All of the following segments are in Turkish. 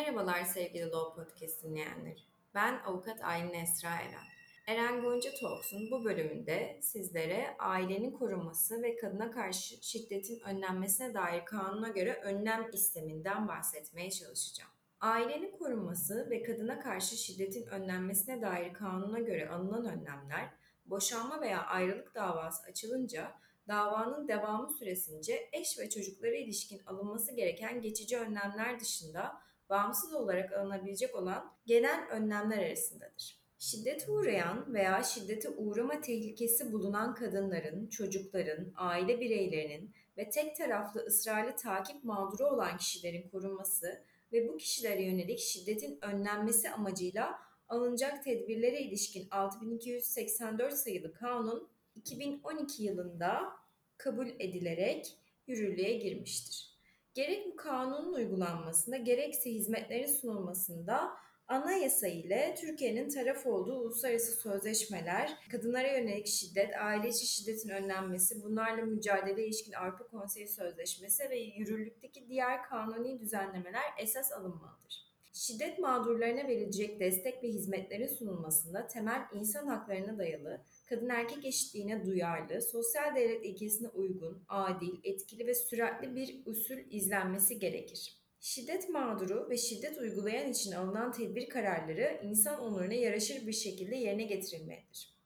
Merhabalar sevgili Law Podcast dinleyenleri. Ben avukat Aylin Esra Eren. Eren Gonca Talks'un bu bölümünde sizlere ailenin korunması ve kadına karşı şiddetin önlenmesine dair kanuna göre önlem isteminden bahsetmeye çalışacağım. Ailenin korunması ve kadına karşı şiddetin önlenmesine dair kanuna göre alınan önlemler, boşanma veya ayrılık davası açılınca davanın devamı süresince eş ve çocuklara ilişkin alınması gereken geçici önlemler dışında bağımsız olarak alınabilecek olan genel önlemler arasındadır. Şiddete uğrayan veya şiddete uğrama tehlikesi bulunan kadınların, çocukların, aile bireylerinin ve tek taraflı ısrarlı takip mağduru olan kişilerin korunması ve bu kişilere yönelik şiddetin önlenmesi amacıyla alınacak tedbirlere ilişkin 6284 sayılı kanun 2012 yılında kabul edilerek yürürlüğe girmiştir. Gerek bu kanunun uygulanmasında gerekse hizmetlerin sunulmasında anayasa ile Türkiye'nin taraf olduğu uluslararası sözleşmeler, kadınlara yönelik şiddet, aile içi şiddetin önlenmesi, bunlarla mücadele ilişkin Avrupa Konseyi Sözleşmesi ve yürürlükteki diğer kanuni düzenlemeler esas alınmalıdır. Şiddet mağdurlarına verilecek destek ve hizmetlerin sunulmasında temel insan haklarına dayalı, kadın erkek eşitliğine duyarlı, sosyal devlet ilkesine uygun, adil, etkili ve süratli bir usul izlenmesi gerekir. Şiddet mağduru ve şiddet uygulayan için alınan tedbir kararları insan onuruna yaraşır bir şekilde yerine getirilmelidir.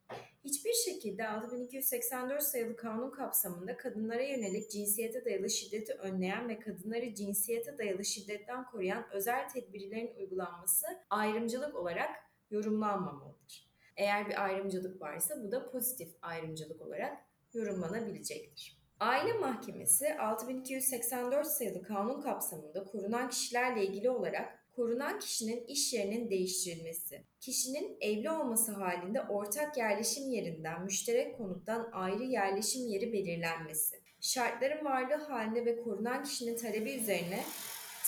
Hiçbir şekilde 6284 sayılı kanun kapsamında kadınlara yönelik cinsiyete dayalı şiddeti önleyen ve kadınları cinsiyete dayalı şiddetten koruyan özel tedbirlerin uygulanması ayrımcılık olarak yorumlanmamalıdır. Eğer bir ayrımcılık varsa bu da pozitif ayrımcılık olarak yorumlanabilecektir. Aile Mahkemesi 6284 sayılı kanun kapsamında korunan kişilerle ilgili olarak korunan kişinin iş yerinin değiştirilmesi, kişinin evli olması halinde ortak yerleşim yerinden müşterek konuttan ayrı yerleşim yeri belirlenmesi, şartların varlığı halinde ve korunan kişinin talebi üzerine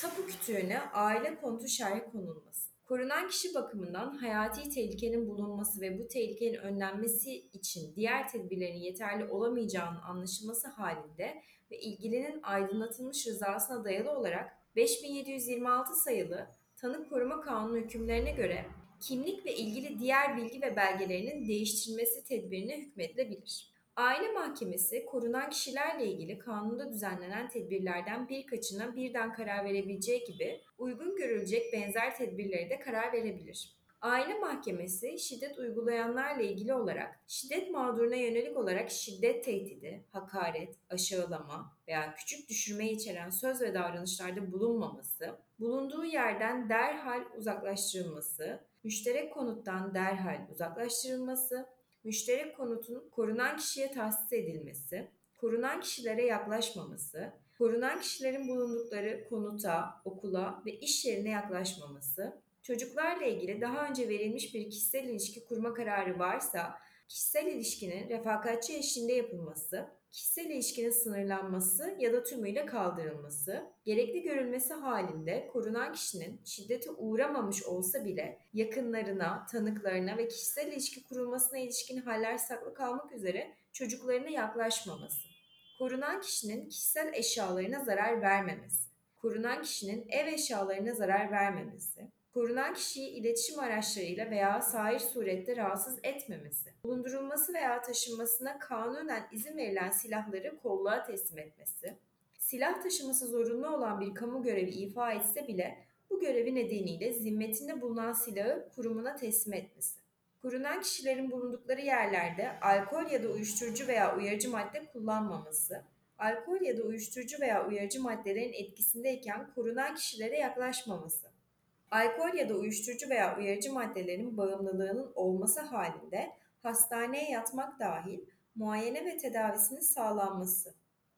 tapu kütüğüne aile konutu şerhi konulması. Korunan kişi bakımından hayati tehlikenin bulunması ve bu tehlikenin önlenmesi için diğer tedbirlerin yeterli olamayacağının anlaşılması halinde ve ilgilinin aydınlatılmış rızasına dayalı olarak 5726 sayılı Tanık Koruma Kanunu hükümlerine göre kimlik ve ilgili diğer bilgi ve belgelerinin değiştirilmesi tedbirine hükmedilebilir. Aile Mahkemesi korunan kişilerle ilgili kanunda düzenlenen tedbirlerden birkaçına birden karar verebileceği gibi uygun görülecek benzer tedbirleri de karar verebilir. Aile Mahkemesi şiddet uygulayanlarla ilgili olarak şiddet mağduruna yönelik olarak şiddet tehdidi, hakaret, aşağılama veya küçük düşürme içeren söz ve davranışlarda bulunmaması, bulunduğu yerden derhal uzaklaştırılması, müşterek konuttan derhal uzaklaştırılması, müşterek konutun korunan kişiye tahsis edilmesi, korunan kişilere yaklaşmaması, korunan kişilerin bulundukları konuta, okula ve iş yerine yaklaşmaması, çocuklarla ilgili daha önce verilmiş bir kişisel ilişki kurma kararı varsa kişisel ilişkinin refakatçi eşliğinde yapılması, kişisel ilişkinin sınırlanması ya da tümüyle kaldırılması, gerekli görülmesi halinde korunan kişinin şiddete uğramamış olsa bile yakınlarına, tanıklarına ve kişisel ilişki kurulmasına ilişkin haller saklı kalmak üzere çocuklarına yaklaşmaması, korunan kişinin kişisel eşyalarına zarar vermemesi, korunan kişinin ev eşyalarına zarar vermemesi, korunan kişiyi iletişim araçlarıyla veya sair surette rahatsız etmemesi, bulundurulması veya taşınmasına kanunen izin verilen silahları kolluğa teslim etmesi, silah taşıması zorunlu olan bir kamu görevi ifa etse bile bu görevi nedeniyle zimmetinde bulunan silahı kurumuna teslim etmesi. Korunan kişilerin bulundukları yerlerde alkol ya da uyuşturucu veya uyarıcı madde kullanmaması, alkol ya da uyuşturucu veya uyarıcı maddelerin etkisindeyken korunan kişilere yaklaşmaması, alkol ya da uyuşturucu veya uyarıcı maddelerin bağımlılığının olması halinde hastaneye yatmak dahil muayene ve tedavisinin sağlanması,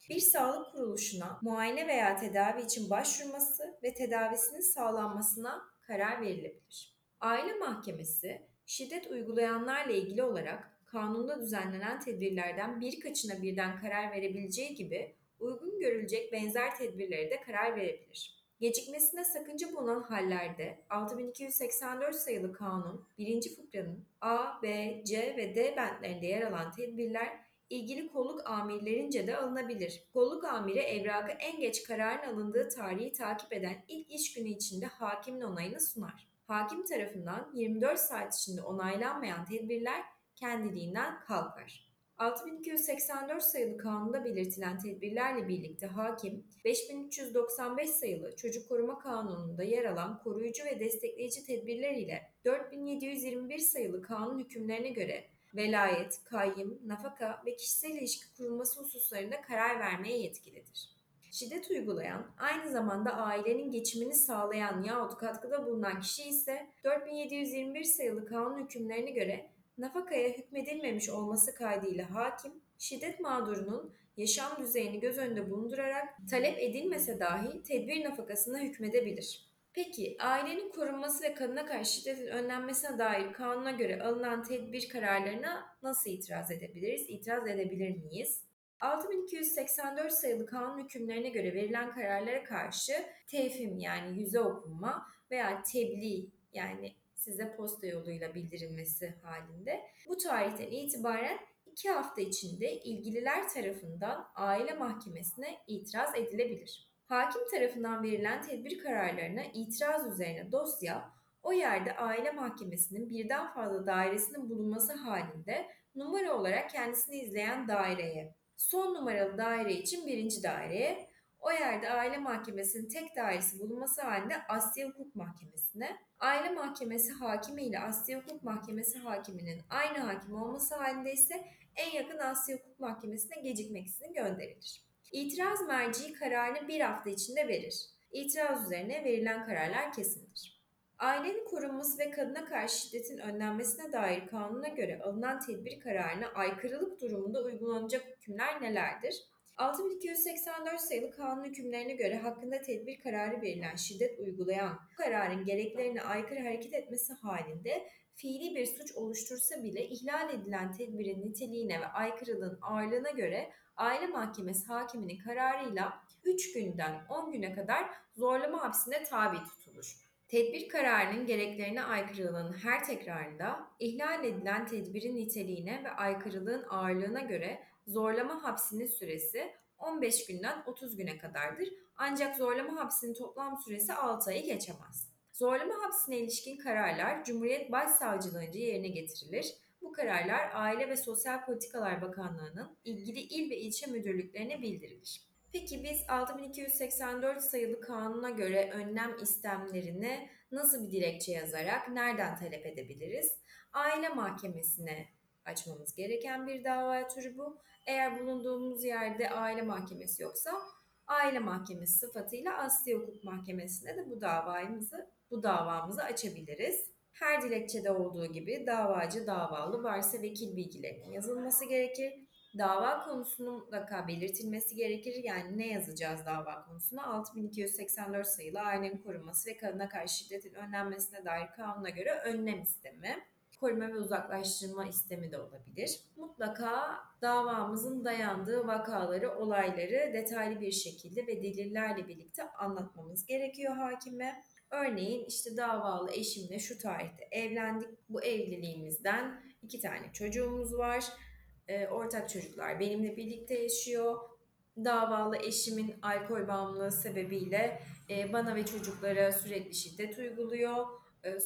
bir sağlık kuruluşuna muayene veya tedavi için başvurması ve tedavisinin sağlanmasına karar verilebilir. Aile Mahkemesi, şiddet uygulayanlarla ilgili olarak kanunda düzenlenen tedbirlerden birkaçına birden karar verebileceği gibi uygun görülecek benzer tedbirlere de karar verebilir. Gecikmesine sakınca bulunan hallerde 6284 sayılı kanun 1. fıkranın A, B, C ve D bentlerinde yer alan tedbirler ilgili kolluk amirlerince de alınabilir. Kolluk amiri evrakı en geç kararın alındığı tarihi takip eden ilk iş günü içinde hakimin onayını sunar. Hakim tarafından 24 saat içinde onaylanmayan tedbirler kendiliğinden kalkar. 6284 sayılı kanunda belirtilen tedbirlerle birlikte hakim, 5395 sayılı Çocuk Koruma Kanunu'nda yer alan koruyucu ve destekleyici tedbirler ile 4721 sayılı kanun hükümlerine göre velayet, kayyım, nafaka ve kişisel ilişki kurulması hususlarında karar vermeye yetkilidir. Şiddet uygulayan, aynı zamanda ailenin geçimini sağlayan yahut katkıda bulunan kişi ise 4721 sayılı kanun hükümlerine göre nafakaya hükmedilmemiş olması kaydıyla hakim, şiddet mağdurunun yaşam düzeyini göz önünde bulundurarak talep edilmese dahi tedbir nafakasına hükmedebilir. Peki ailenin korunması ve kadına karşı şiddetin önlenmesine dair kanuna göre alınan tedbir kararlarına nasıl itiraz edebiliriz? İtiraz edebilir miyiz? 6284 sayılı kanun hükümlerine göre verilen kararlara karşı tevhim yani yüze okunma veya tebliğ yani size posta yoluyla bildirilmesi halinde bu tarihten itibaren iki hafta içinde ilgililer tarafından aile mahkemesine itiraz edilebilir. Hakim tarafından verilen tedbir kararlarına itiraz üzerine dosya o yerde aile mahkemesinin birden fazla dairesinin bulunması halinde numara olarak kendisini izleyen daireye, son numaralı daire için birinci daireye, o yerde aile mahkemesinin tek dairesi bulunması halinde Asya Hukuk Mahkemesi'ne, aile mahkemesi hakimi ile Asya Hukuk Mahkemesi hakiminin aynı hakim olması halinde ise en yakın Asya Hukuk Mahkemesi'ne gecikmeksizin gönderilir. İtiraz merci kararını bir hafta içinde verir. İtiraz üzerine verilen kararlar kesindir. Ailenin korunması ve kadına karşı şiddetin önlenmesine dair kanuna göre alınan tedbir kararına aykırılık durumunda uygulanacak hükümler nelerdir? 6284 sayılı kanun hükümlerine göre hakkında tedbir kararı verilen şiddet uygulayan bu kararın gereklerine aykırı hareket etmesi halinde fiili bir suç oluştursa bile ihlal edilen tedbirin niteliğine ve aykırılığın ağırlığına göre aile mahkemesi hakiminin kararıyla 3 günden 10 güne kadar zorlama hapsine tabi tutulur. Tedbir kararının gereklerine aykırılığın her tekrarında ihlal edilen tedbirin niteliğine ve aykırılığın ağırlığına göre zorlama hapsinin süresi 15 günden 30 güne kadardır. Ancak zorlama hapsinin toplam süresi 6 ayı geçemez. Zorlama hapsine ilişkin kararlar Cumhuriyet Başsavcılığınca yerine getirilir. Bu kararlar Aile ve Sosyal Politikalar Bakanlığı'nın ilgili il ve ilçe müdürlüklerine bildirilir. Peki biz 6284 sayılı kanuna göre önlem istemlerini nasıl bir dilekçe yazarak nereden talep edebiliriz? Aile mahkemesine açmamız gereken bir dava türü bu. Eğer bulunduğumuz yerde aile mahkemesi yoksa aile mahkemesi sıfatıyla Asli Hukuk Mahkemesi'nde de bu davamızı bu davamızı açabiliriz. Her dilekçede olduğu gibi davacı davalı varsa vekil bilgilerinin yazılması gerekir. Dava konusunun mutlaka belirtilmesi gerekir. Yani ne yazacağız dava konusuna? 6284 sayılı ailenin korunması ve kadına karşı şiddetin önlenmesine dair kanuna göre önlem istemi koruma ve uzaklaştırma istemi de olabilir. Mutlaka davamızın dayandığı vakaları, olayları detaylı bir şekilde ve delillerle birlikte anlatmamız gerekiyor hakime. Örneğin işte davalı eşimle şu tarihte evlendik. Bu evliliğimizden iki tane çocuğumuz var. E, ortak çocuklar benimle birlikte yaşıyor. Davalı eşimin alkol bağımlılığı sebebiyle e, bana ve çocuklara sürekli şiddet uyguluyor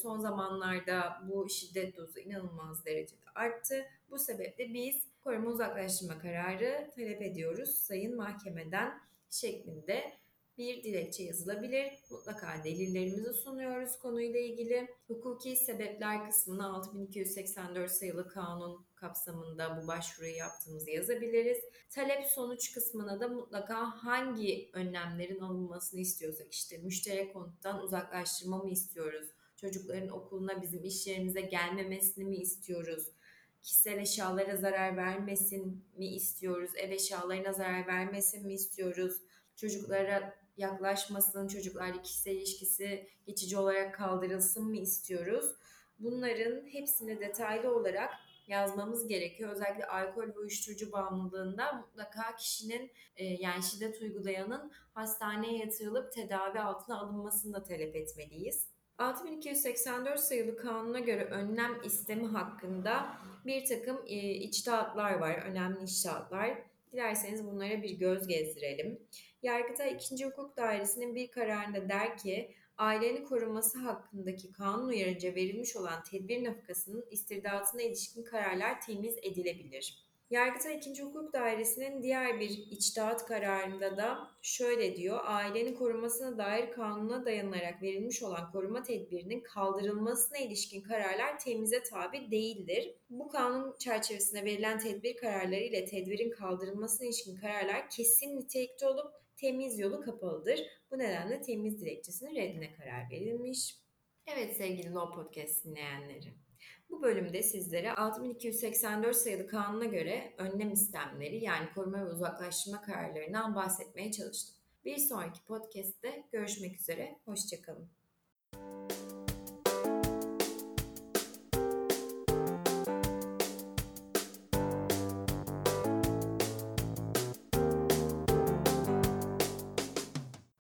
son zamanlarda bu şiddet dozu inanılmaz derecede arttı. Bu sebeple biz koruma uzaklaştırma kararı talep ediyoruz sayın mahkemeden şeklinde bir dilekçe yazılabilir. Mutlaka delillerimizi sunuyoruz konuyla ilgili. Hukuki sebepler kısmına 6284 sayılı kanun kapsamında bu başvuruyu yaptığımızı yazabiliriz. Talep sonuç kısmına da mutlaka hangi önlemlerin alınmasını istiyorsak işte müşterek konuttan uzaklaştırma mı istiyoruz? Çocukların okuluna bizim iş yerimize gelmemesini mi istiyoruz? Kişisel eşyalara zarar vermesin mi istiyoruz? Ev eşyalarına zarar vermesin mi istiyoruz? Çocuklara yaklaşmasın, çocuklarla kişisel ilişkisi geçici olarak kaldırılsın mı istiyoruz? Bunların hepsini detaylı olarak yazmamız gerekiyor. Özellikle alkol ve uyuşturucu bağımlılığında mutlaka kişinin e, yani şiddet uygulayanın hastaneye yatırılıp tedavi altına alınmasını da talep etmeliyiz. 6284 sayılı kanuna göre önlem istemi hakkında bir takım e, içtihatlar var, önemli içtihatlar. Dilerseniz bunlara bir göz gezdirelim. Yargıtay 2. Hukuk Dairesi'nin bir kararında der ki, ailenin korunması hakkındaki kanun uyarınca verilmiş olan tedbir nafakasının istirdatına ilişkin kararlar temiz edilebilir. Yargıtay 2. Hukuk Dairesi'nin diğer bir içtihat kararında da şöyle diyor. Ailenin korunmasına dair kanuna dayanarak verilmiş olan koruma tedbirinin kaldırılmasına ilişkin kararlar temize tabi değildir. Bu kanun çerçevesinde verilen tedbir kararları ile tedbirin kaldırılmasına ilişkin kararlar kesin nitelikte olup temiz yolu kapalıdır. Bu nedenle temiz dilekçesinin reddine karar verilmiş. Evet sevgili Law Podcast dinleyenleri. Bu bölümde sizlere 6284 sayılı kanuna göre önlem istemleri yani koruma ve uzaklaştırma kararlarından bahsetmeye çalıştım. Bir sonraki podcast'te görüşmek üzere, hoşçakalın.